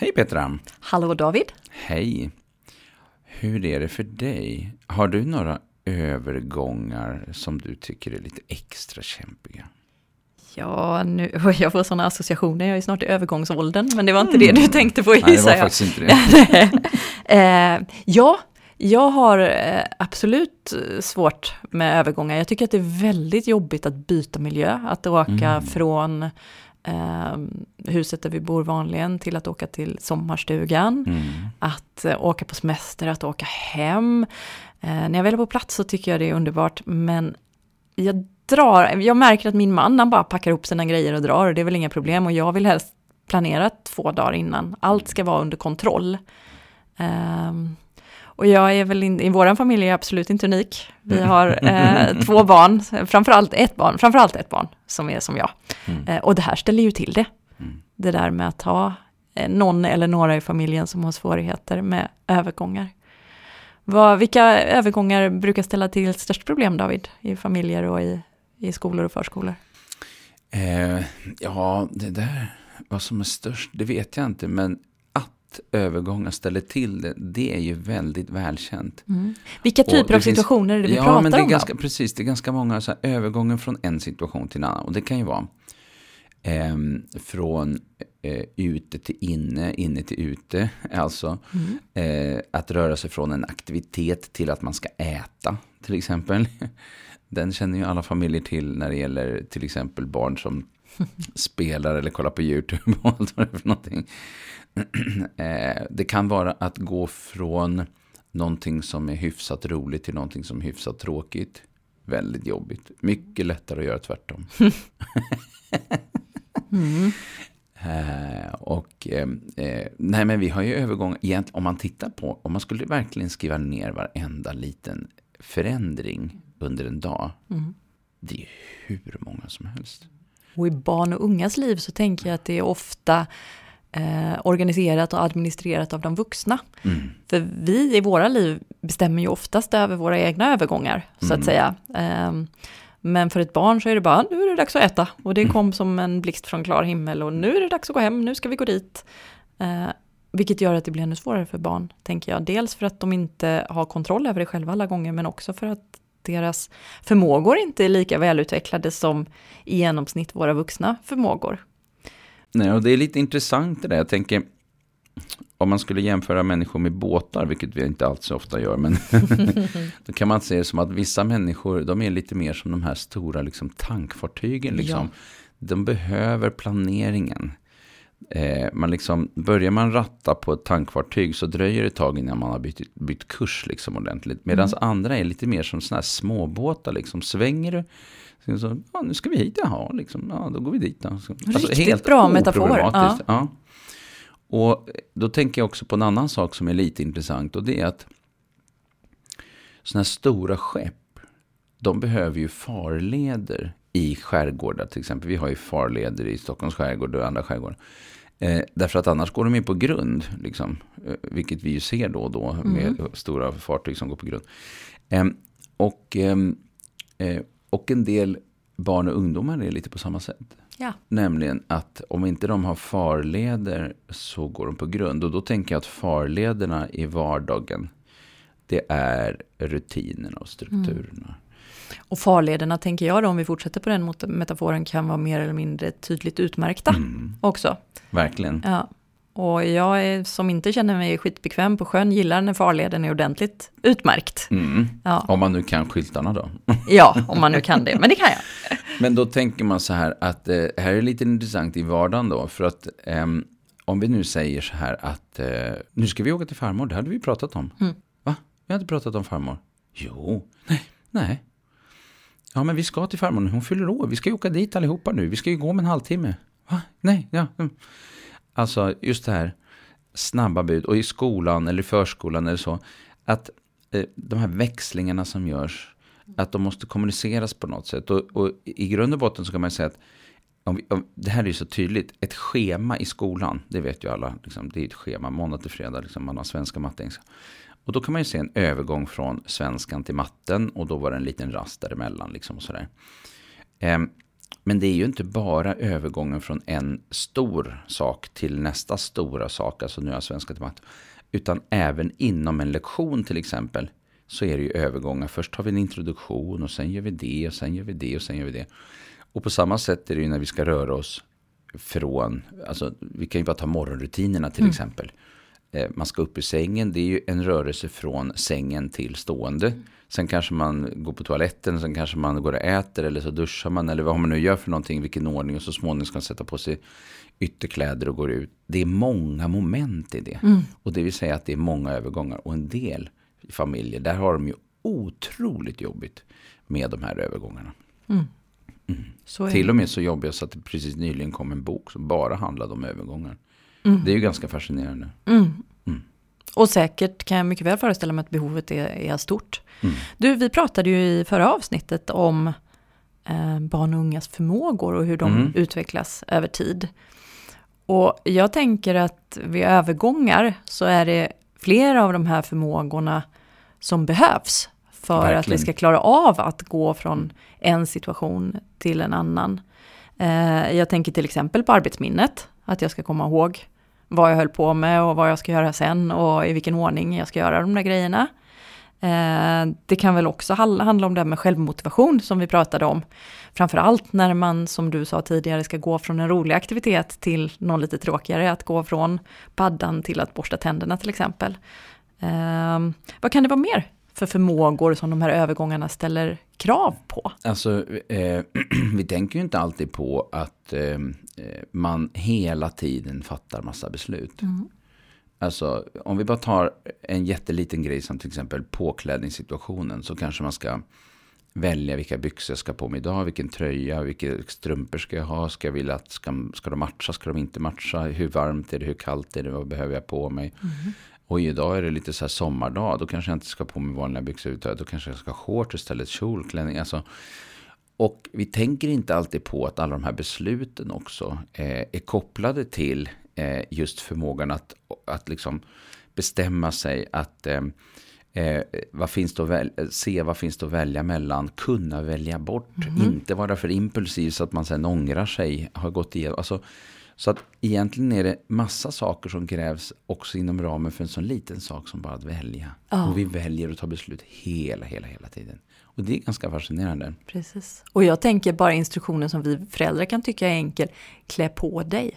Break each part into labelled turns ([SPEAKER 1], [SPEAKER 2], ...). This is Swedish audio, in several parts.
[SPEAKER 1] Hej Petra!
[SPEAKER 2] Hallå David!
[SPEAKER 1] Hej! Hur är det för dig? Har du några övergångar som du tycker är lite extra kämpiga?
[SPEAKER 2] Ja, nu, jag får sådana associationer, jag är snart i övergångsåldern, men det var inte mm. det du tänkte på gissar jag.
[SPEAKER 1] Nej, det var faktiskt inte
[SPEAKER 2] det. eh, ja, jag har eh, absolut svårt med övergångar. Jag tycker att det är väldigt jobbigt att byta miljö, att åka mm. från eh, huset där vi bor vanligen till att åka till sommarstugan, mm. att eh, åka på semester, att åka hem. Eh, när jag väl är på plats så tycker jag det är underbart, men jag drar, jag märker att min man, han bara packar ihop sina grejer och drar, och det är väl inga problem, och jag vill helst planera två dagar innan. Allt ska vara under kontroll. Um, och jag är väl in, i vår familj är jag absolut inte unik. Vi mm. har eh, två barn, framförallt ett barn, framförallt ett barn som är som jag. Mm. Eh, och det här ställer ju till det. Mm. Det där med att ha eh, någon eller några i familjen som har svårigheter med övergångar. Vad, vilka övergångar brukar ställa till störst problem, David, i familjer och i, i skolor och förskolor?
[SPEAKER 1] Eh, ja, det där, vad som är störst, det vet jag inte, men övergångar ställer till det, det är ju väldigt välkänt. Mm.
[SPEAKER 2] Vilka typer av situationer är det vi
[SPEAKER 1] ja,
[SPEAKER 2] pratar
[SPEAKER 1] men det är
[SPEAKER 2] om?
[SPEAKER 1] Ganska, precis, det är ganska många så här, övergången från en situation till en annan. Och det kan ju vara eh, från eh, ute till inne, inne till ute. Alltså mm. eh, att röra sig från en aktivitet till att man ska äta, till exempel. Den känner ju alla familjer till när det gäller till exempel barn som spelar eller kollar på YouTube och allt vad det är för någonting. Eh, det kan vara att gå från någonting som är hyfsat roligt till någonting som är hyfsat tråkigt. Väldigt jobbigt. Mycket lättare att göra tvärtom. mm. Uh, och uh, uh, nej men vi har ju övergång, om man tittar på, om man skulle verkligen skriva ner varenda liten förändring under en dag. Mm. Det är hur många som helst.
[SPEAKER 2] Och i barn och ungas liv så tänker jag att det är ofta eh, organiserat och administrerat av de vuxna. Mm. För vi i våra liv bestämmer ju oftast över våra egna övergångar, så att mm. säga. Eh, men för ett barn så är det bara, nu är det dags att äta. Och det mm. kom som en blixt från klar himmel och nu är det dags att gå hem, nu ska vi gå dit. Eh, vilket gör att det blir ännu svårare för barn, tänker jag. Dels för att de inte har kontroll över det själva alla gånger, men också för att deras förmågor inte är lika välutvecklade som i genomsnitt våra vuxna förmågor.
[SPEAKER 1] Nej, och det är lite intressant det där. Jag tänker, om man skulle jämföra människor med båtar, vilket vi inte alls så ofta gör, men då kan man se det som att vissa människor, de är lite mer som de här stora liksom, tankfartygen. Liksom. Ja. De behöver planeringen. Eh, man liksom, börjar man ratta på ett tankfartyg så dröjer det ett tag innan man har bytt, bytt kurs liksom ordentligt. Medan mm. andra är lite mer som sådana här småbåtar. Liksom. Svänger du så, ja, nu ska vi hit, jaha, liksom, ja, då går vi dit. Alltså,
[SPEAKER 2] Riktigt helt bra metafor. Ja.
[SPEAKER 1] ja. Och då tänker jag också på en annan sak som är lite intressant. Och det är att sådana här stora skepp, de behöver ju farleder i skärgårdar. Till exempel, vi har ju farleder i Stockholms skärgård och andra skärgårdar. Eh, därför att annars går de in på grund, liksom, eh, vilket vi ju ser då och då med mm. stora fartyg som går på grund. Eh, och, ehm, eh, och en del barn och ungdomar är lite på samma sätt.
[SPEAKER 2] Ja.
[SPEAKER 1] Nämligen att om inte de har farleder så går de på grund. Och då tänker jag att farlederna i vardagen, det är rutinerna och strukturerna. Mm.
[SPEAKER 2] Och farlederna tänker jag då, om vi fortsätter på den metaforen, kan vara mer eller mindre tydligt utmärkta mm. också.
[SPEAKER 1] Verkligen.
[SPEAKER 2] Ja. Och jag är, som inte känner mig skitbekväm på sjön gillar när farleden är ordentligt utmärkt.
[SPEAKER 1] Mm. Ja. Om man nu kan skyltarna då.
[SPEAKER 2] ja, om man nu kan det, men det kan jag.
[SPEAKER 1] Men då tänker man så här att eh, här är lite intressant i vardagen då. För att eh, om vi nu säger så här att eh, nu ska vi åka till farmor, det hade vi pratat om. Mm. Va? Vi hade pratat om farmor. Jo, nej, nej. Ja, men vi ska till farmor, hon fyller år, vi ska ju åka dit allihopa nu, vi ska ju gå om en halvtimme. Va? Nej, ja. Mm. Alltså just det här snabba bud och i skolan eller i förskolan eller så. Att eh, de här växlingarna som görs, att de måste kommuniceras på något sätt. Och, och i grund och botten så kan man säga att om vi, om, det här är ju så tydligt. Ett schema i skolan, det vet ju alla. Liksom, det är ett schema, måndag till fredag, liksom, man har svenska, matte, engelska. Och då kan man ju se en övergång från svenskan till matten och då var det en liten rast däremellan. Liksom, och sådär. Eh, Men det är ju inte bara övergången från en stor sak till nästa stora sak, alltså nu är svenska till matte. Utan även inom en lektion till exempel så är det ju övergångar. Först har vi en introduktion och sen gör vi det och sen gör vi det och sen gör vi det. Och på samma sätt är det ju när vi ska röra oss från, alltså vi kan ju bara ta morgonrutinerna till mm. exempel. Eh, man ska upp ur sängen, det är ju en rörelse från sängen till stående. Sen kanske man går på toaletten, sen kanske man går och äter eller så duschar man eller vad man nu gör för någonting, vilken ordning och så småningom ska man sätta på sig ytterkläder och går ut. Det är många moment i det. Mm. Och det vill säga att det är många övergångar och en del familjer, där har de ju otroligt jobbigt med de här övergångarna. Mm. Mm. Till och med så jobbiga så att det precis nyligen kom en bok som bara handlade om övergångar. Mm. Det är ju ganska fascinerande.
[SPEAKER 2] Mm. Mm. Och säkert kan jag mycket väl föreställa mig att behovet är, är stort. Mm. Du, vi pratade ju i förra avsnittet om eh, barn och ungas förmågor och hur de mm. utvecklas över tid. Och jag tänker att vid övergångar så är det flera av de här förmågorna som behövs för Verkligen. att vi ska klara av att gå från en situation till en annan. Eh, jag tänker till exempel på arbetsminnet, att jag ska komma ihåg vad jag höll på med och vad jag ska göra sen och i vilken ordning jag ska göra de där grejerna. Eh, det kan väl också handla om det här med självmotivation som vi pratade om. Framförallt när man, som du sa tidigare, ska gå från en rolig aktivitet till någon lite tråkigare, att gå från paddan till att borsta tänderna till exempel. Eh, vad kan det vara mer för förmågor som de här övergångarna ställer krav på?
[SPEAKER 1] Alltså, eh, vi tänker ju inte alltid på att eh, man hela tiden fattar massa beslut. Mm. Alltså, om vi bara tar en jätteliten grej som till exempel påklädningssituationen så kanske man ska välja vilka byxor jag ska på mig idag, vilken tröja, vilka strumpor ska jag ha, ska jag vilja att ska, ska de matcha, ska de inte matcha, hur varmt är det, hur kallt är det, vad behöver jag på mig? Mm. Och idag är det lite så här sommardag, då kanske jag inte ska på mig vanliga byxor, utan då kanske jag ska ha shorts istället, kjolklänning. Alltså. Och vi tänker inte alltid på att alla de här besluten också eh, är kopplade till eh, just förmågan att, att liksom bestämma sig, att eh, eh vad finns det välja, se vad finns det att välja mellan, kunna välja bort, mm. inte vara för impulsiv så att man sen ångrar sig, har gått igenom. Alltså, så att egentligen är det massa saker som krävs också inom ramen för en sån liten sak som bara att välja. Oh. Och vi väljer att ta beslut hela, hela, hela tiden. Och det är ganska fascinerande.
[SPEAKER 2] Precis. Och jag tänker bara instruktionen som vi föräldrar kan tycka är enkel. Klä på dig.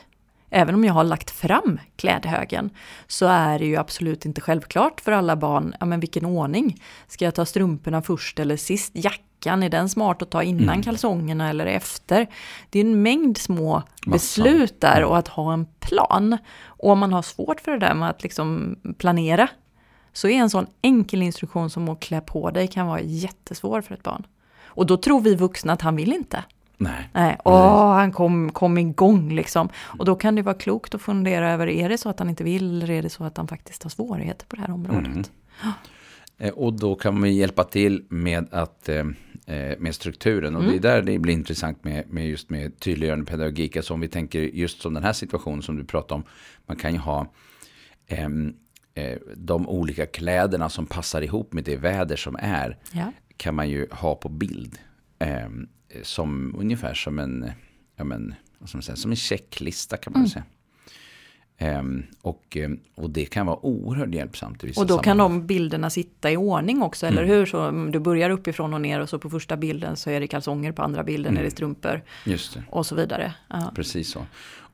[SPEAKER 2] Även om jag har lagt fram klädhögen så är det ju absolut inte självklart för alla barn, ja men vilken ordning. Ska jag ta strumporna först eller sist? Jackan, är den smart att ta innan mm. kalsongerna eller efter? Det är en mängd små Massa. beslut där och att ha en plan. Och om man har svårt för det där med att liksom planera så är en sån enkel instruktion som att klä på dig kan vara jättesvår för ett barn. Och då tror vi vuxna att han vill inte.
[SPEAKER 1] Nej.
[SPEAKER 2] Nej. Åh, han kom, kom igång liksom. Och då kan det vara klokt att fundera över, är det så att han inte vill eller är det så att han faktiskt har svårigheter på det här området?
[SPEAKER 1] Mm. Och då kan man hjälpa till med, att, eh, eh, med strukturen. Och mm. det är där det blir intressant med, med just med tydliggörande pedagogik. Alltså om vi tänker just som den här situationen som du pratar om. Man kan ju ha ehm, eh, de olika kläderna som passar ihop med det väder som är. Ja. Kan man ju ha på bild. Ehm, som ungefär som en, ja men, som, säga, som en checklista kan man mm. säga. Um, och, och det kan vara oerhört hjälpsamt i vissa
[SPEAKER 2] Och då sammanhang. kan de bilderna sitta i ordning också, eller mm. hur? Så du börjar uppifrån och ner och så på första bilden så är det kalsonger, på andra bilden mm. är det strumpor.
[SPEAKER 1] Just det.
[SPEAKER 2] Och så vidare.
[SPEAKER 1] Ja. Precis så.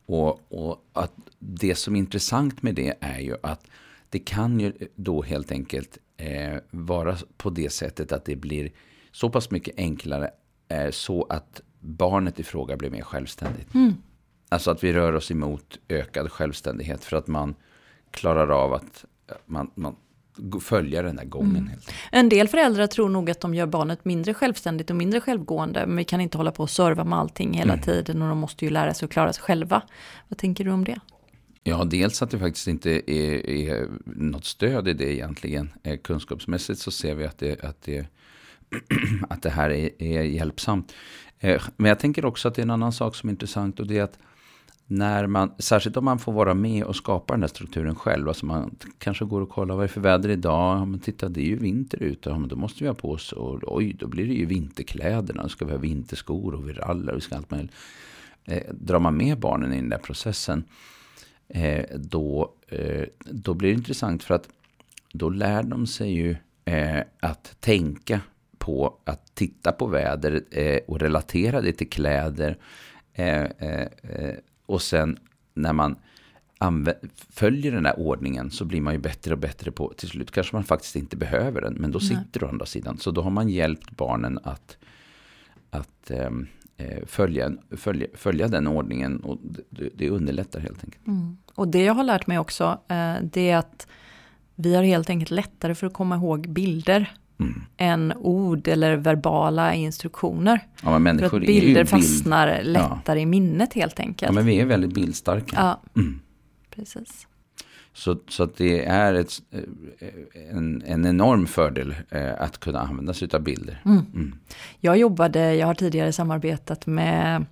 [SPEAKER 1] Och, och att det som är intressant med det är ju att det kan ju då helt enkelt eh, vara på det sättet att det blir så pass mycket enklare så att barnet i fråga blir mer självständigt. Mm. Alltså att vi rör oss emot ökad självständighet för att man klarar av att man, man följa den där gången. Mm.
[SPEAKER 2] En del föräldrar tror nog att de gör barnet mindre självständigt och mindre självgående. Men vi kan inte hålla på och serva med allting hela mm. tiden och de måste ju lära sig att klara sig själva. Vad tänker du om det?
[SPEAKER 1] Ja, dels att det faktiskt inte är, är något stöd i det egentligen. Eh, kunskapsmässigt så ser vi att det, att det att det här är, är hjälpsamt. Eh, men jag tänker också att det är en annan sak som är intressant och det är att när man, särskilt om man får vara med och skapa den där strukturen själv. Alltså man kanske går och kollar vad det är för väder idag. Ja, men titta, det är ju vinter ute. Ja, men då måste vi ha på oss. Och oj, då blir det ju vinterkläderna. Då ska vi ha vinterskor och viraller och ska allt möjligt. Eh, drar man med barnen i den där processen. Eh, då, eh, då blir det intressant för att då lär de sig ju eh, att tänka på att titta på väder eh, och relatera det till kläder. Eh, eh, eh och sen när man följer den här ordningen så blir man ju bättre och bättre på, till slut kanske man faktiskt inte behöver den, men då Nej. sitter du å andra sidan. Så då har man hjälpt barnen att, att ehm, eh, följa, följa, följa den ordningen och det, det underlättar helt enkelt.
[SPEAKER 2] Mm. Och det jag har lärt mig också, eh, det är att vi har helt enkelt lättare för att komma ihåg bilder mm. än ord eller verbala instruktioner.
[SPEAKER 1] Ja,
[SPEAKER 2] för att bilder bild. fastnar lättare ja. i minnet helt enkelt.
[SPEAKER 1] Ja, men vi är väldigt bildstarka.
[SPEAKER 2] Ja, mm. precis.
[SPEAKER 1] Så, så att det är ett, en, en enorm fördel eh, att kunna använda sig av bilder.
[SPEAKER 2] Mm. Mm. Jag jobbade, jag har tidigare samarbetat med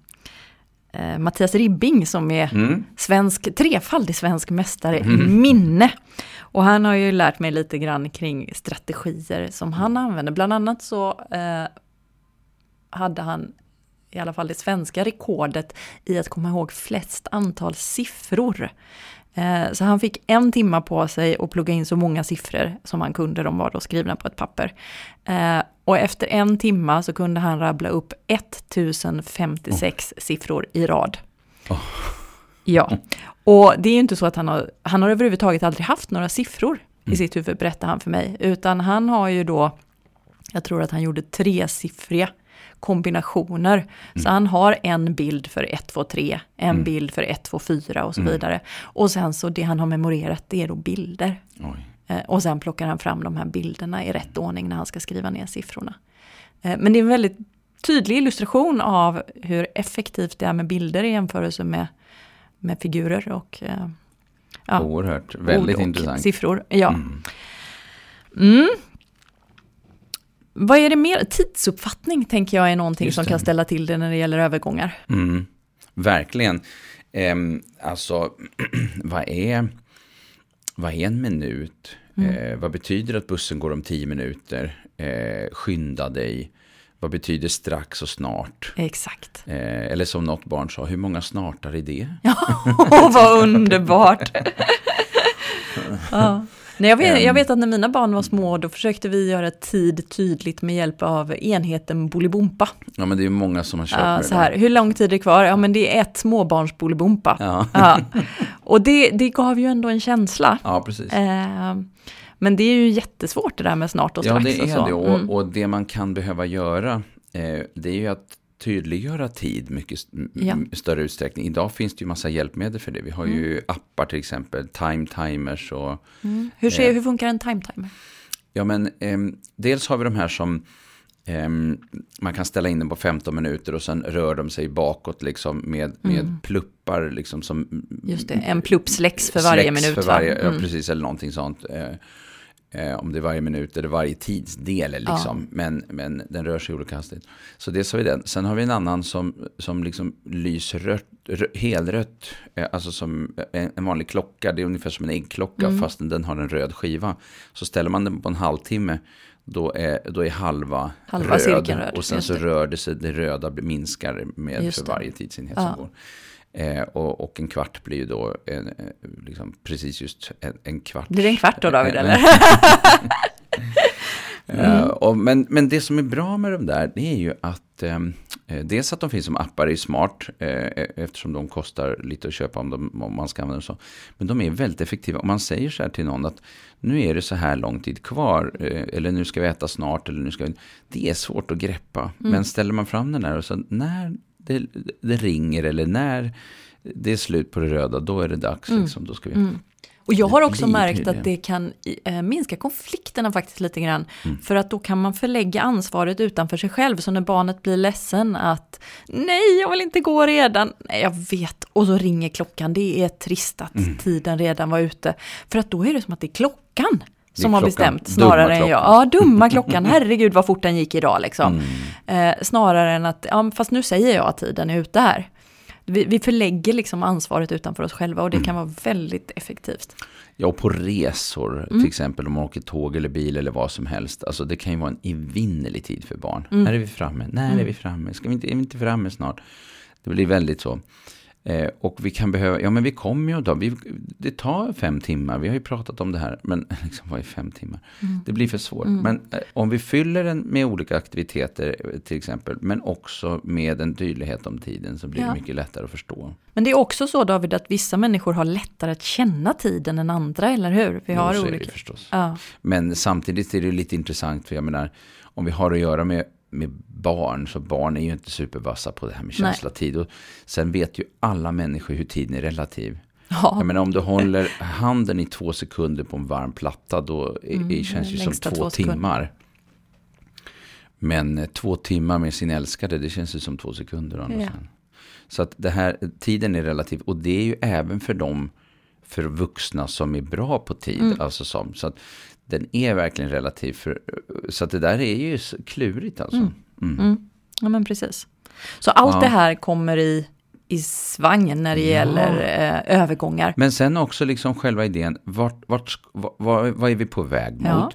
[SPEAKER 2] eh, Mattias Ribbing som är mm. svensk, trefaldig svensk mästare i mm. minne. Och han har ju lärt mig lite grann kring strategier som han använder. Bland annat så eh, hade han i alla fall det svenska rekordet i att komma ihåg flest antal siffror. Eh, så han fick en timma på sig att plugga in så många siffror som han kunde, de var då skrivna på ett papper. Eh, och efter en timma så kunde han rabbla upp 1056 oh. siffror i rad. Oh. Ja, och det är ju inte så att han har, han har överhuvudtaget aldrig haft några siffror mm. i sitt huvud, berättar han för mig. Utan han har ju då, jag tror att han gjorde tresiffriga kombinationer. Mm. Så han har en bild för 1, 2, 3, en mm. bild för 1, 2, 4 och så mm. vidare. Och sen så det han har memorerat det är då bilder. Eh, och sen plockar han fram de här bilderna i rätt ordning när han ska skriva ner siffrorna. Eh, men det är en väldigt tydlig illustration av hur effektivt det är med bilder i jämförelse med med figurer och
[SPEAKER 1] eh, ja, Oerhört, väldigt intressant.
[SPEAKER 2] siffror. Ja. Mm. Vad är det mer? Tidsuppfattning tänker jag är någonting som kan ställa till det när det gäller övergångar.
[SPEAKER 1] Mm. Verkligen. Eh, alltså, vad är, vad är en minut? Mm. Eh, vad betyder att bussen går om tio minuter? Eh, skynda dig. Vad betyder strax och snart?
[SPEAKER 2] Exakt.
[SPEAKER 1] Eh, eller som något barn sa, hur många snartar är det?
[SPEAKER 2] Ja, vad underbart! ja. Nej, jag, vet, jag vet att när mina barn var små då försökte vi göra tid tydligt med hjälp av enheten Bolibompa.
[SPEAKER 1] Ja men det är många som har kört ja, med
[SPEAKER 2] så här, Hur lång tid är det kvar? Ja men det är ett småbarns Bolibompa. Ja. ja. Och det, det gav ju ändå en känsla.
[SPEAKER 1] Ja precis. Eh,
[SPEAKER 2] men det är ju jättesvårt det där med snart och strax.
[SPEAKER 1] Ja, det är
[SPEAKER 2] och så.
[SPEAKER 1] det. Och, mm. och, det man kan behöva göra, eh, det är ju att tydliggöra tid mycket ja. större utsträckning. Idag finns det ju massa hjälpmedel för det. Vi har mm. ju appar till exempel, time timers och...
[SPEAKER 2] Mm. Hur, ser, eh, hur funkar en time timer?
[SPEAKER 1] Ja, men eh, dels har vi de här som eh, man kan ställa in den på 15 minuter och sen rör de sig bakåt liksom med, med mm. pluppar liksom som...
[SPEAKER 2] Just det, en plupp släcks för varje minut.
[SPEAKER 1] För varje, ja, mm. precis, eller någonting sånt. Eh, om det är varje minut eller varje tidsdel. Liksom. Ja. Men, men den rör sig olika hastighet. Så dels har vi den. Sen har vi en annan som, som liksom lyser rött, rö, helrött. Eh, alltså som en, en, vanlig klocka. Det är ungefär som en äggklocka mm. fast den har en röd skiva. Så ställer man den på en halvtimme. Då är, då är halva, halva röd. röd. Och sen så rör det sig, det röda minskar med för varje tidsenhet ja. som går. Eh, och, och, en kvart blir ju då en, eh, liksom precis just en, en kvart.
[SPEAKER 2] Blir det en kvart då David eller?
[SPEAKER 1] mm. uh, och, men, men det som är bra med de där, det är ju att eh, dels att de finns som appar är smart, eh, eftersom de kostar lite att köpa om, de, om man ska använda dem så. Men de är väldigt effektiva. Om man säger så här till någon att nu är det så här lång tid kvar, eh, eller nu ska vi äta snart, eller nu ska vi... Det är svårt att greppa. Mm. Men ställer man fram den här och så, när det, det, ringer eller när det är slut på det röda, då är det dags. Mm. Liksom, då ska vi... Mm.
[SPEAKER 2] Och jag har också märkt att det kan äh, minska konflikterna faktiskt lite grann. Mm. För att då kan man förlägga ansvaret utanför sig själv. Så när barnet blir ledsen att nej, jag vill inte gå redan. Nej, jag vet. Och så ringer klockan. Det är trist att mm. tiden redan var ute. För att då är det som att det är klockan som har bestämt snarare än jag. Ja, dumma klockan. Herregud vad fort den gick idag liksom. Mm. Eh, snarare än att, ja fast nu säger jag att tiden är ute här. vi, vi förlägger liksom ansvaret utanför oss själva och det
[SPEAKER 1] Mm.
[SPEAKER 2] kan vara väldigt effektivt.
[SPEAKER 1] Ja, och på resor,
[SPEAKER 2] Mm.
[SPEAKER 1] till exempel om man åker tåg eller bil eller vad som helst. Alltså det kan ju vara en evinnerlig tid för barn.
[SPEAKER 2] Mm.
[SPEAKER 1] När är vi framme? När är vi framme? Ska vi inte, är vi inte framme snart? Det blir väldigt så. Eh, och vi kan behöva, ja men vi kommer ju då, vi, det tar fem timmar, vi har ju pratat om det här, men liksom vad är fem timmar?
[SPEAKER 2] Mm.
[SPEAKER 1] Det blir för svårt. Men eh, om vi fyller den med olika aktiviteter till exempel, men också med en tydlighet om tiden så blir
[SPEAKER 2] Ja.
[SPEAKER 1] det mycket lättare att förstå.
[SPEAKER 2] Men det är också så David att vissa människor har lättare att känna tiden än andra, eller hur? Vi har
[SPEAKER 1] Jo, är det
[SPEAKER 2] olika.
[SPEAKER 1] förstås.
[SPEAKER 2] Ja.
[SPEAKER 1] Men samtidigt är det lite intressant, för jag menar, om vi har att göra med, med barn, så barn är ju inte supervassa på det här med känsla tid. Och sen vet ju alla människor hur tiden är relativ.
[SPEAKER 2] Ja.
[SPEAKER 1] Jag menar om du håller handen i två sekunder på en varm platta, då
[SPEAKER 2] Mm,
[SPEAKER 1] det känns ju som två,
[SPEAKER 2] två
[SPEAKER 1] timmar. Men eh, två timmar med sin älskade, det känns ju som två sekunder.
[SPEAKER 2] Ja.
[SPEAKER 1] Så att det här, tiden är relativ. Och det är ju även för dem, för vuxna som är bra på tid.
[SPEAKER 2] Mm.
[SPEAKER 1] Alltså som, så att den är verkligen relativ. För, så att det där är ju klurigt alltså. Mm.
[SPEAKER 2] Mm. ja, men precis. Så allt
[SPEAKER 1] Ja.
[SPEAKER 2] det här kommer i, i svangen när det
[SPEAKER 1] Ja.
[SPEAKER 2] gäller eh, övergångar.
[SPEAKER 1] Men sen också liksom själva idén, vart, vart, sk- vad, vad, är vi på väg mot?
[SPEAKER 2] Ja.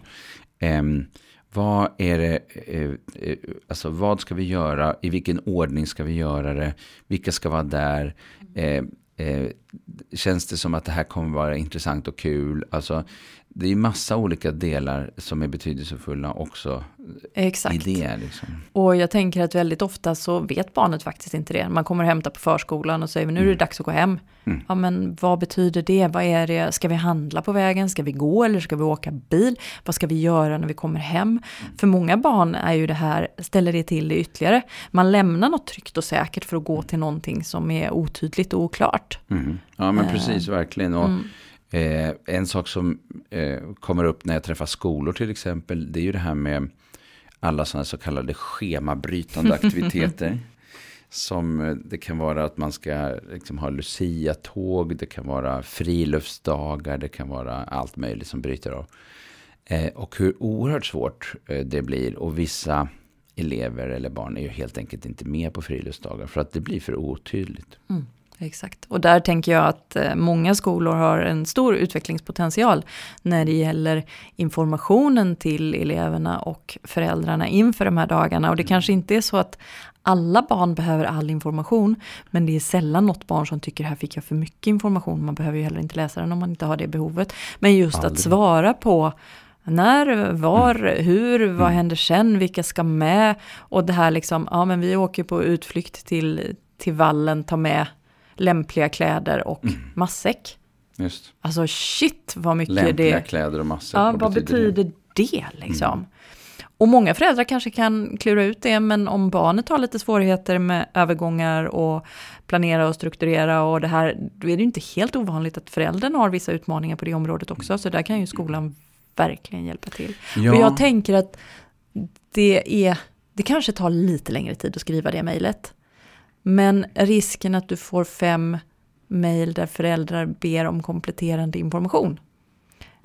[SPEAKER 1] Ehm, vad är det, eh, eh, alltså vad ska vi göra, i vilken ordning ska vi göra det, vilka ska vara där, eh, känns det som att det här kommer vara intressant och kul, alltså det är massa olika delar som är betydelsefulla också
[SPEAKER 2] Exakt.
[SPEAKER 1] i det. Liksom.
[SPEAKER 2] Och jag tänker att väldigt ofta så vet barnet faktiskt inte det. Man kommer och hämtar på förskolan och säger nu är det dags att gå hem.
[SPEAKER 1] Mm.
[SPEAKER 2] Ja men vad betyder det? Vad är det? Ska vi handla på vägen? Ska vi gå eller ska vi åka bil? Vad ska vi göra när vi kommer hem? För många barn är ju det här, ställer det till det ytterligare. Man lämnar något tryggt och säkert för att gå till någonting som är otydligt och oklart.
[SPEAKER 1] Mm. Ja men
[SPEAKER 2] Eh,
[SPEAKER 1] precis, verkligen. Och,
[SPEAKER 2] mm.
[SPEAKER 1] Eh, en sak som eh, kommer upp när jag träffar skolor till exempel, det är ju det här med alla sådana så kallade schemabrytande aktiviteter. Som eh, det kan vara att man ska liksom, ha Lucia-tåg, det kan vara friluftsdagar, det kan vara allt möjligt som bryter av. Eh, och hur oerhört svårt eh, det blir och vissa elever eller barn är ju helt enkelt inte med på friluftsdagar för att det blir för otydligt.
[SPEAKER 2] Mm, exakt. Och där tänker jag att eh, många skolor har en stor utvecklingspotential när det gäller informationen till eleverna och föräldrarna inför de här dagarna. Och det kanske inte är så att alla barn behöver all information, men det är sällan något barn som tycker här fick jag för mycket information. Man behöver ju heller inte läsa den om man inte har det behovet. Men just att
[SPEAKER 1] Aldrig.
[SPEAKER 2] svara på när, var, hur, vad händer sen, vilka ska med? Och det här liksom, ja men vi åker på utflykt till, till vallen, ta med lämpliga kläder och matsäck.
[SPEAKER 1] Just.
[SPEAKER 2] Alltså shit vad mycket
[SPEAKER 1] Lämpliga
[SPEAKER 2] det...
[SPEAKER 1] kläder och massor.
[SPEAKER 2] Ja, vad betyder det, liksom? Och många föräldrar kanske kan klura ut det, men om barnet har lite svårigheter med övergångar och planera och strukturera och det här, då är det ju inte helt ovanligt att föräldern har vissa utmaningar på det området också, så där kan ju skolan verkligen hjälpa till.
[SPEAKER 1] Ja,
[SPEAKER 2] Och jag tänker att det är, det kanske tar lite längre tid att skriva det mejlet. Men risken att du får fem mejl där föräldrar ber om kompletterande information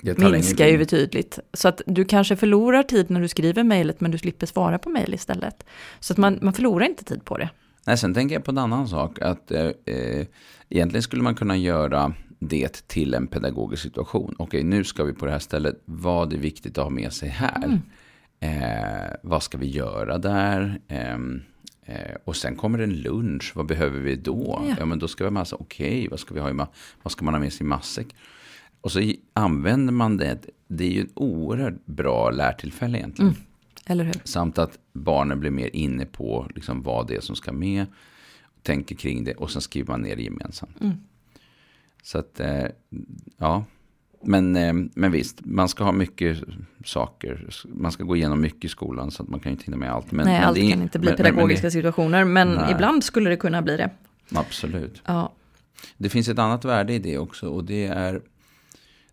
[SPEAKER 2] minskar ju betydligt. Så att du kanske förlorar tid när du skriver mejlet men du slipper svara på mejl istället. Så att man, man förlorar inte tid på det.
[SPEAKER 1] Nej, sen tänker jag på en annan sak. Att eh, eh, egentligen skulle man kunna göra det till en pedagogisk situation. Okej, nu ska vi på det här stället. Vad är viktigt att ha med sig här?
[SPEAKER 2] Mm.
[SPEAKER 1] Eh, vad ska vi göra där? Ehm, eh, och sen kommer en lunch. Vad behöver vi då?
[SPEAKER 2] Ja.
[SPEAKER 1] Ja, men då ska vi ha massa. Okej, vad ska vi ha i Vad ska man ha med sig i matsäck? Och så använder man det. Det är ju ett oerhört bra lärtillfälle egentligen.
[SPEAKER 2] Mm. Eller hur?
[SPEAKER 1] Samt att barnen blir mer inne på liksom vad det är som ska med. Tänker kring det och sen skriver man ner det gemensamt.
[SPEAKER 2] Mm.
[SPEAKER 1] Så att, eh, ja. Men, eh, men visst, man ska ha mycket saker. Man ska gå igenom mycket i skolan så att man kan inte hinna med allt. Men,
[SPEAKER 2] Nej,
[SPEAKER 1] men
[SPEAKER 2] allt
[SPEAKER 1] det
[SPEAKER 2] kan inte bli
[SPEAKER 1] men- men- men
[SPEAKER 2] pedagogiska situationer, men
[SPEAKER 1] Nej.
[SPEAKER 2] ibland skulle det kunna bli
[SPEAKER 1] det. Absolut.
[SPEAKER 2] Ja,
[SPEAKER 1] Det finns ett annat värde i det också och det är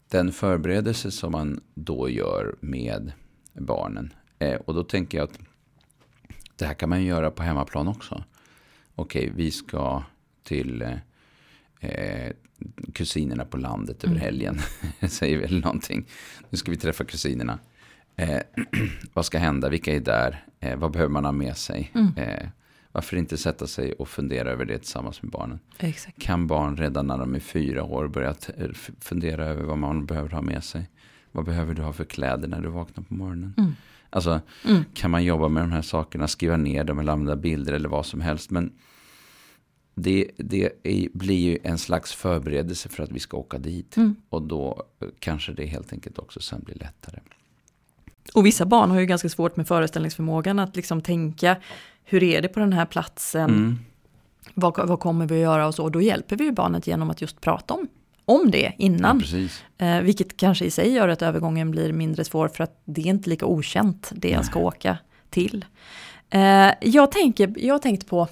[SPEAKER 1] den förberedelse som man då gör med barnen. Eh, och då tänker jag att det här kan man göra på hemmaplan också. Okej, vi ska till eh, eh, kusinerna på landet över helgen. Säger väl någonting. Nu ska vi träffa kusinerna. Eh, vad ska hända? Vilka är där? Eh, vad behöver man ha med sig? Eh, Varför inte sätta sig och fundera över det tillsammans med barnen?
[SPEAKER 2] Exakt.
[SPEAKER 1] Kan barn redan när de är fyra år börja fundera över vad man behöver ha med sig? Vad behöver du ha för kläder när du vaknar på morgonen? Mm. Alltså, mm. kan man jobba med de här sakerna, skriva ner dem eller använda bilder eller vad som helst. Men det, det är, blir ju en slags förberedelse för att vi ska åka dit. Mm. Och då kanske det helt enkelt också sen blir lättare.
[SPEAKER 2] Och vissa barn har ju ganska svårt med föreställningsförmågan att liksom tänka hur är det på den här platsen? Mm. Vad, vad kommer vi att göra och så? Och då hjälper vi ju barnet genom att just prata om, om det innan.
[SPEAKER 1] Ja,
[SPEAKER 2] eh, vilket kanske i sig gör att övergången blir mindre svår för att det är inte lika okänt det jag ska åka till. Eh, jag, tänker, jag har tänkt på,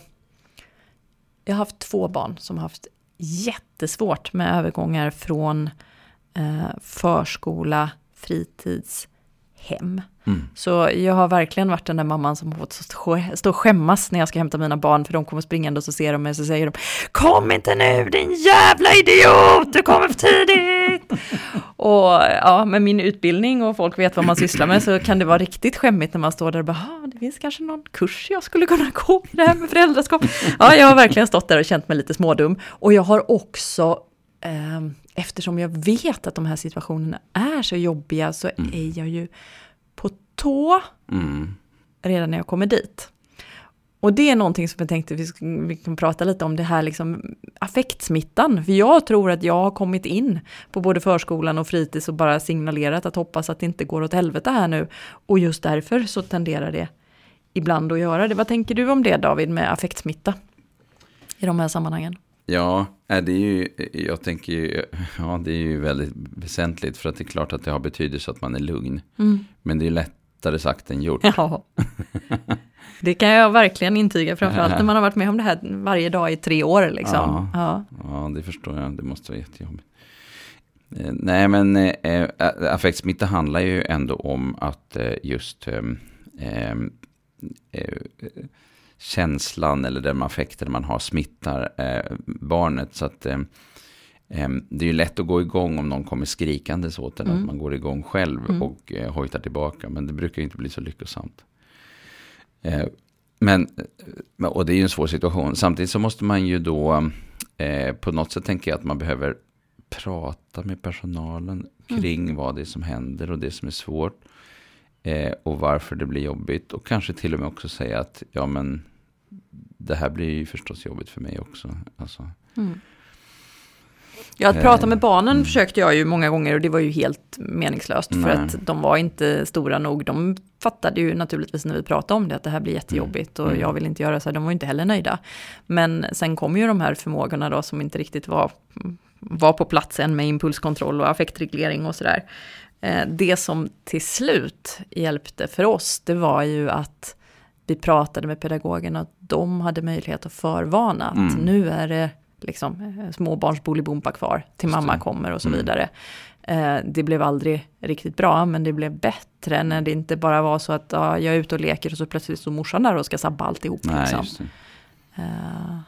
[SPEAKER 2] jag har haft två barn som har haft jättesvårt med övergångar från eh, förskola, fritids, hem. Mm. Så jag har verkligen varit den där mamman som har fått stå och skämmas när jag ska hämta mina barn för de kommer springande och så ser de mig och så säger de Kom inte nu din jävla idiot, du kommer för tidigt! Och ja, med min utbildning och folk vet vad man sysslar med så kan det vara riktigt skämmigt när man står där och bara det finns kanske någon kurs jag skulle kunna gå i det här med föräldraskap. Ja, jag har verkligen stått där och känt mig lite smådum. Och jag har också eh, eftersom jag vet att de här situationerna är så jobbiga så mm. är jag ju på tå mm. redan när jag kommer dit. Och det är någonting som jag tänkte vi, vi kan prata lite om, det här liksom affektsmittan. För jag tror att jag har kommit in på både förskolan och fritids och bara signalerat att hoppas att det inte går åt helvete här nu. Och just därför så tenderar det ibland att göra det. Vad tänker du om det David med affektsmitta i de här sammanhangen?
[SPEAKER 1] Ja, det är ju, jag tänker ju, ja det är ju väldigt väsentligt för att det är klart att det har betydelse att man är lugn. Mm. Men det är lättare sagt än gjort.
[SPEAKER 2] Ja. Det kan jag verkligen intyga, framförallt när man har varit med om det här varje dag i tre år. Liksom.
[SPEAKER 1] Ja, ja. ja det förstår jag, det måste vara jättejobbigt. Eh, nej, men eh, affektsmitta handlar ju ändå om att eh, just eh, eh, eh känslan eller den affekten man har smittar eh, barnet. Så att eh, eh, det är ju lätt att gå igång om någon kommer skrikandes åt en. Mm. Att man går igång själv mm. och eh, hojtar tillbaka. Men det brukar inte bli så lyckosamt. Eh, men, eh, och det är ju en svår situation. Samtidigt så måste man ju då eh, på något sätt tänka att man behöver prata med personalen mm. kring mm. vad det är som händer och det som är svårt. Och varför det blir jobbigt. Och kanske till och med också säga att ja men det här blir ju förstås jobbigt för mig också. Alltså. Mm.
[SPEAKER 2] Ja, att prata med barnen mm. försökte jag ju många gånger och det var ju helt meningslöst Nej. för att de var inte stora nog. De fattade ju naturligtvis när vi pratade om det att det här blir jättejobbigt och mm. jag vill inte göra så här. De var ju inte heller nöjda. Men sen kom ju de här förmågorna då som inte riktigt var, var på plats än med impulskontroll och affektreglering och sådär. Eh, det som till slut hjälpte för oss, det var ju att vi pratade med pedagogerna de hade möjlighet att förvarna att mm. nu är det liksom eh, småbarns bolibompa kvar till mamma kommer och så mm. vidare. Eh, det blev aldrig riktigt bra, men det blev bättre när det inte bara var så att ja, jag är ute och leker och så plötsligt står morsan där och ska sabba alltihop. Nej, liksom.
[SPEAKER 1] uh.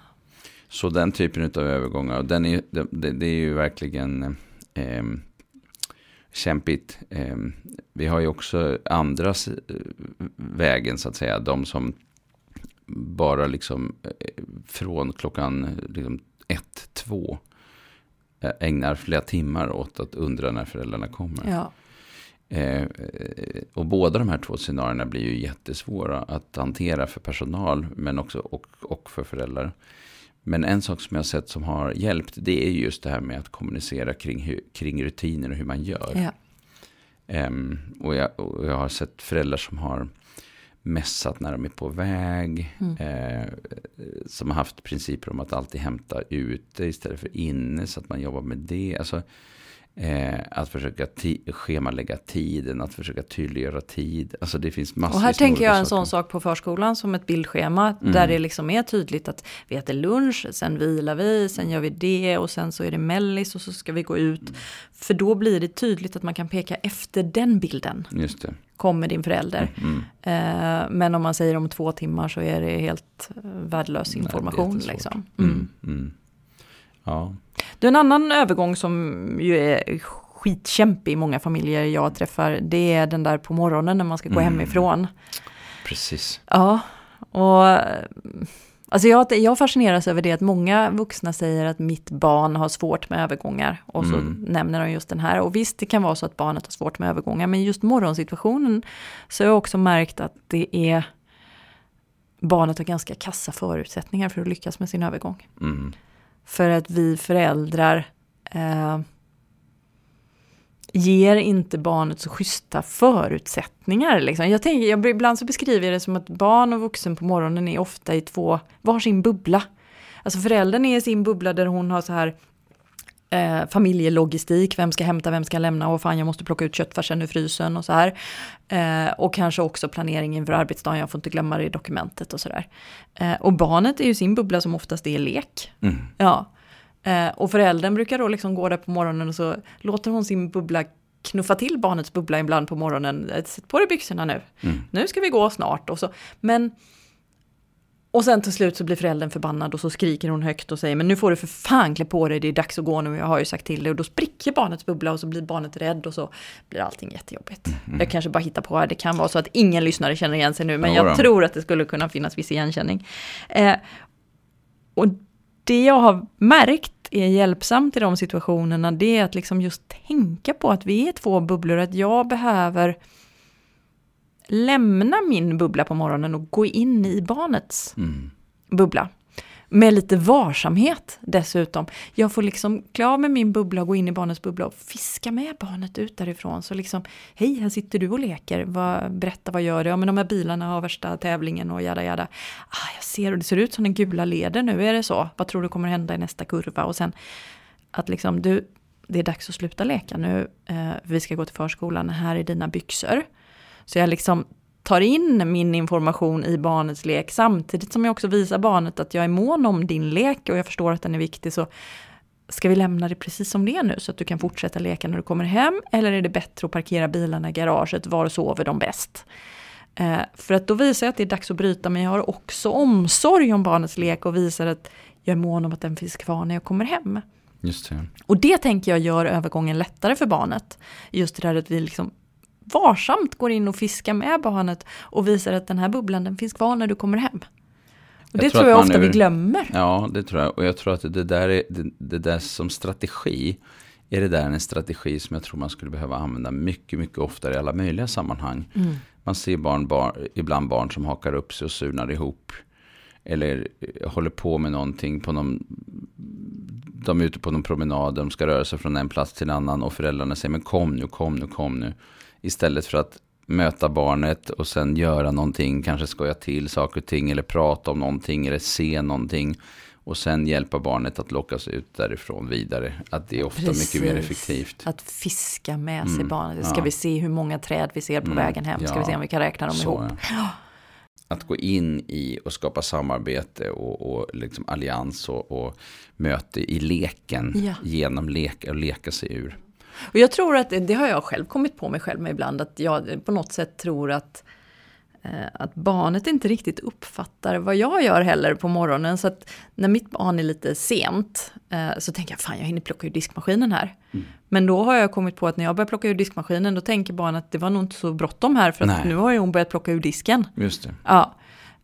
[SPEAKER 1] Så den typen av övergångar, den är, det, det är ju verkligen eh, kämpigt. Eh, vi har ju också andra eh, vägen så att säga. De som bara liksom eh, från klockan liksom ett, två ägnar flera timmar åt att undra när föräldrarna kommer. Ja. Eh, och båda de här två scenarierna blir ju jättesvåra att hantera för personal men också och, och för föräldrar. Men en sak som jag har sett som har hjälpt det är just det här med att kommunicera kring, kring rutiner och hur man gör. Ja. Um, och, jag, och, jag, har sett föräldrar som har mässat när de är på väg. Mm. Eh, som har haft principer om att alltid hämta ute istället för inne. Så att man jobbar med det. Alltså, Eh, att försöka schemalägga tiden, att försöka tydliggöra tid. Alltså det finns massor
[SPEAKER 2] Och här tänker jag en sån sak på förskolan som ett bildschema. Mm. Där det liksom är tydligt att vi äter lunch, sen vilar vi, sen gör vi det och sen så är det mellis och så ska vi gå ut. Mm. För då blir det tydligt att man kan peka efter den bilden.
[SPEAKER 1] Just det.
[SPEAKER 2] Kommer din förälder. Mm. mm. Eh, men om man säger om två timmar så är det helt eh, värdelös information. Nej, liksom. Mm. Mm. Ja. Du, en annan övergång som ju är skitkämpig i många familjer jag träffar, det är den där på morgonen när man ska gå mm. hemifrån.
[SPEAKER 1] Precis.
[SPEAKER 2] Ja, och Alltså jag, jag fascineras över det att många vuxna säger att mitt barn har svårt med övergångar. Och så
[SPEAKER 1] Mm.
[SPEAKER 2] nämner de just den här. Och visst, det kan vara så att barnet har svårt med övergångar. Men just morgonsituationen så har jag också märkt att det är barnet har ganska kassa förutsättningar för att lyckas med sin övergång.
[SPEAKER 1] Mm.
[SPEAKER 2] För att vi föräldrar eh, ger inte barnet så schyssta förutsättningar. Liksom. Jag tänker, jag, ibland så beskriver jag det som att barn och vuxen på morgonen är ofta i två, varsin bubbla. Alltså föräldern är i sin bubbla där hon har så här eh, familjelogistik, vem ska hämta, vem ska lämna och fan jag måste plocka ut köttfärsen ur frysen och så här. Eh, och kanske också planering inför arbetsdagen, jag får inte glömma det i dokumentet och sådär. Eh, och barnet är ju sin bubbla som oftast är lek.
[SPEAKER 1] Mm.
[SPEAKER 2] Ja. Eh, och föräldern brukar då liksom gå där på morgonen och så låter hon sin bubbla knuffa till barnets bubbla ibland på morgonen. Eh, Sätt på dig byxorna nu.
[SPEAKER 1] Mm.
[SPEAKER 2] Nu ska vi gå snart. Och, så. Men, och sen till slut så blir föräldern förbannad och så skriker hon högt och säger men nu får du för fan klä på dig, det är dags att gå nu, jag har ju sagt till dig. Och då spricker barnets bubbla och så blir barnet rädd och så blir allting jättejobbigt. Jag kanske bara hittar på här, det kan vara så att ingen lyssnare känner igen sig nu, men jag tror att det skulle kunna finnas viss igenkänning. Eh, och det jag har märkt är hjälpsamt i de situationerna, det är att liksom just tänka på att vi är två bubblor, att jag behöver lämna min bubbla på morgonen och gå in i barnets
[SPEAKER 1] Mm.
[SPEAKER 2] bubbla. Med lite varsamhet dessutom. Jag får liksom klä av med min bubbla och gå in i barnets bubbla och fiska med barnet ut därifrån. Så liksom, hej här sitter du och leker, vad, berätta vad gör du? Ja men de här bilarna har värsta tävlingen och jada jada. Ah, jag ser och det ser ut som den gula leder nu, är det så? Vad tror du kommer hända i nästa kurva? Och sen att liksom du, det är dags att sluta leka nu, eh, vi ska gå till förskolan, här är dina byxor. Så jag liksom tar in min information i barnets lek samtidigt som jag också visar barnet att jag är mån om din lek och jag förstår att den är viktig. Så ska vi lämna det precis som det är nu så att du kan fortsätta leka när du kommer hem? Eller är det bättre att parkera bilarna i garaget? Var sover de bäst? Eh, för att då visar jag att det är dags att bryta, men jag har också omsorg om barnets lek och visar att jag är mån om att den finns kvar när jag kommer hem.
[SPEAKER 1] Just det.
[SPEAKER 2] Och det tänker jag gör övergången lättare för barnet. Just det där att vi liksom varsamt går in och fiskar med barnet och visar att den här bubblan den finns kvar när du kommer hem. Och
[SPEAKER 1] Jag
[SPEAKER 2] det
[SPEAKER 1] tror
[SPEAKER 2] tror jag ofta vi
[SPEAKER 1] ur-
[SPEAKER 2] glömmer.
[SPEAKER 1] Ja, det tror jag. Och jag tror att det där, är, det, det där som strategi är det där en strategi som jag tror man skulle behöva använda mycket, mycket oftare i alla möjliga sammanhang.
[SPEAKER 2] Mm.
[SPEAKER 1] Man ser barn, barn, ibland barn som hakar upp sig och surnar ihop. Eller eh, håller på med någonting på någon... De är ute på någon promenad, de ska röra sig från en plats till en annan och föräldrarna säger men kom nu, kom nu, kom nu. Istället för att möta barnet och sen göra någonting, kanske skoja till saker och ting eller prata om någonting eller se någonting. Och sen hjälpa barnet att lockas ut därifrån vidare. Att det är ofta mycket mer
[SPEAKER 2] Precis.
[SPEAKER 1] effektivt.
[SPEAKER 2] Att fiska med sig
[SPEAKER 1] Mm,
[SPEAKER 2] barnet. Ska
[SPEAKER 1] ja.
[SPEAKER 2] vi se hur många träd vi ser på
[SPEAKER 1] Mm,
[SPEAKER 2] vägen hem? Ska
[SPEAKER 1] ja.
[SPEAKER 2] vi se om vi kan räkna dem
[SPEAKER 1] Så,
[SPEAKER 2] ihop?
[SPEAKER 1] ja. Att gå in i och skapa samarbete och, och liksom allians och, och möte i leken.
[SPEAKER 2] Ja.
[SPEAKER 1] Genom leka och leka sig ur.
[SPEAKER 2] Och jag tror att det, har jag själv kommit på mig själv med ibland. Att jag på något sätt tror att, att barnet inte riktigt uppfattar vad jag gör heller på morgonen. Så att när mitt barn är lite sent eh, så tänker jag fan jag hinner plocka ur diskmaskinen här.
[SPEAKER 1] Mm.
[SPEAKER 2] Men då har jag kommit på att när jag börjar plocka ur diskmaskinen då tänker barnet att det var nog inte så bråttom här för att nu har ju hon börjat plocka ur disken.
[SPEAKER 1] Just det.
[SPEAKER 2] Ja.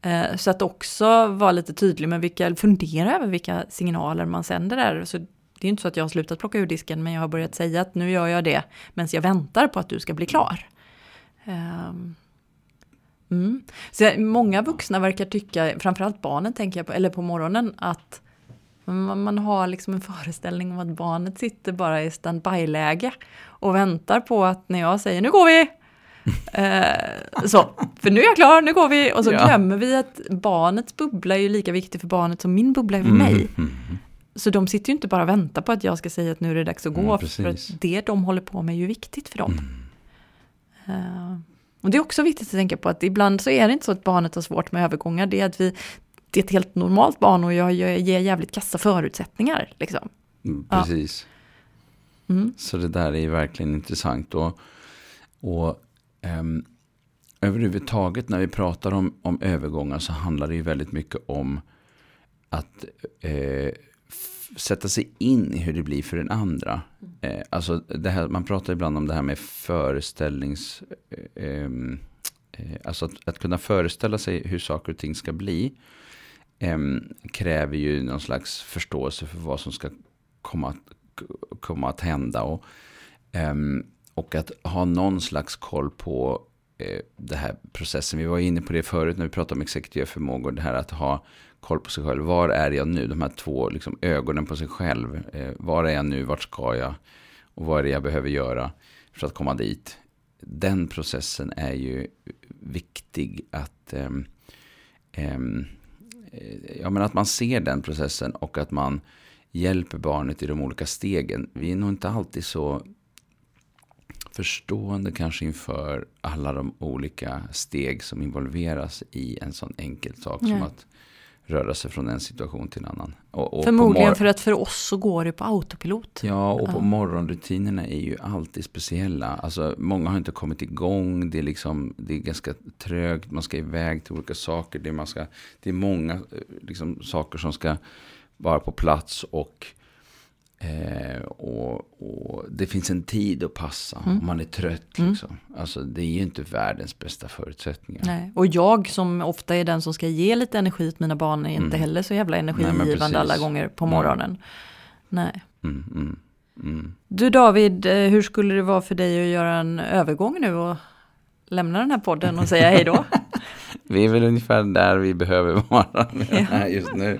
[SPEAKER 2] Eh, Så att också vara lite tydlig med vilka, fundera över vilka signaler man sänder där. Så det är inte så att jag har slutat plocka ur disken, men jag har börjat säga att nu gör jag det, medan jag väntar på att du ska bli klar. Ehm. Mm. Så många vuxna verkar tycka, framförallt barnen tänker jag på, eller på morgonen, att man, har liksom en föreställning om att barnet sitter bara i standby-läge och väntar på att när jag säger nu går vi, Eh, så, för nu är jag klar, nu går vi. Och så
[SPEAKER 1] Ja.
[SPEAKER 2] glömmer vi att barnets bubbla är ju lika viktig för barnet som min bubbla är för mig.
[SPEAKER 1] Mm.
[SPEAKER 2] Så de sitter ju inte bara och väntar på att jag ska säga att nu är det dags att gå.
[SPEAKER 1] Mm,
[SPEAKER 2] för att det de håller på med är ju viktigt för dem.
[SPEAKER 1] Mm.
[SPEAKER 2] Eh, och det är också viktigt att tänka på att ibland så är det inte så att barnet har svårt med övergångar. Det är att vi, det är ett helt normalt barn och jag, ger jävligt kassa förutsättningar. Liksom.
[SPEAKER 1] Mm,
[SPEAKER 2] Ja.
[SPEAKER 1] Precis.
[SPEAKER 2] Mm.
[SPEAKER 1] Så det där är ju verkligen intressant. Och, och ehm, överhuvudtaget när vi pratar om, om övergångar så handlar det ju väldigt mycket om att eh, sätta sig in i hur det blir för den andra. Eh, alltså det här, man pratar ibland om det här med föreställnings... Eh, ehm, eh, alltså att, att kunna föreställa sig hur saker och ting ska bli ehm, kräver ju någon slags förståelse för vad som ska komma, komma att hända. Och, ehm, och att ha någon slags koll på eh, det här processen. Vi var inne på det förut när vi pratade om exekutiva förmågor. Det här att ha koll på sig själv. Var är jag nu? De här två liksom, ögonen på sig själv. Eh, var är jag nu? Vart ska jag? Och vad är det jag behöver göra för att komma dit? Den processen är ju viktig att, ehm, eh, ja, men att man ser den processen och att man hjälper barnet i de olika stegen. Vi är nog inte alltid så förstående kanske inför alla de olika steg som involveras i en sån enkel sak
[SPEAKER 2] Nej.
[SPEAKER 1] som att röra sig från en situation till en annan. Och, och
[SPEAKER 2] Förmodligen för att för oss så går det på autopilot.
[SPEAKER 1] Ja, och på
[SPEAKER 2] Ja.
[SPEAKER 1] morgonrutinerna är ju alltid speciella. Alltså, många har inte kommit igång. Det är, liksom, det är ganska trögt. Man ska iväg till olika saker. Det är, man ska, det är många eh, liksom, saker som ska vara på plats. Och, eh, och, och det finns en tid att passa.
[SPEAKER 2] Mm.
[SPEAKER 1] Om man är trött.
[SPEAKER 2] Mm.
[SPEAKER 1] Liksom. Alltså, det är ju inte världens bästa förutsättningar.
[SPEAKER 2] Nej. Och jag som ofta är den som ska ge lite energi till mina barn är inte
[SPEAKER 1] Mm.
[SPEAKER 2] heller så jävla energigivande alla gånger på morgonen. Nej.
[SPEAKER 1] Mm, mm, mm.
[SPEAKER 2] Du David, eh, hur skulle det vara för dig att göra en övergång nu och lämna den här podden och säga hej då?
[SPEAKER 1] Vi är väl ungefär där vi behöver vara just nu.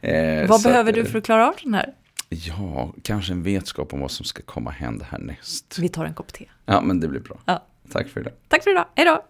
[SPEAKER 1] Eh,
[SPEAKER 2] Vad behöver
[SPEAKER 1] att,
[SPEAKER 2] du för att klara av den här?
[SPEAKER 1] Ja, kanske en vetskap om vad som ska komma hända härnäst.
[SPEAKER 2] Vi tar en kopp te.
[SPEAKER 1] Ja, men det blir bra.
[SPEAKER 2] Ja.
[SPEAKER 1] Tack för idag.
[SPEAKER 2] Tack för idag, hej då!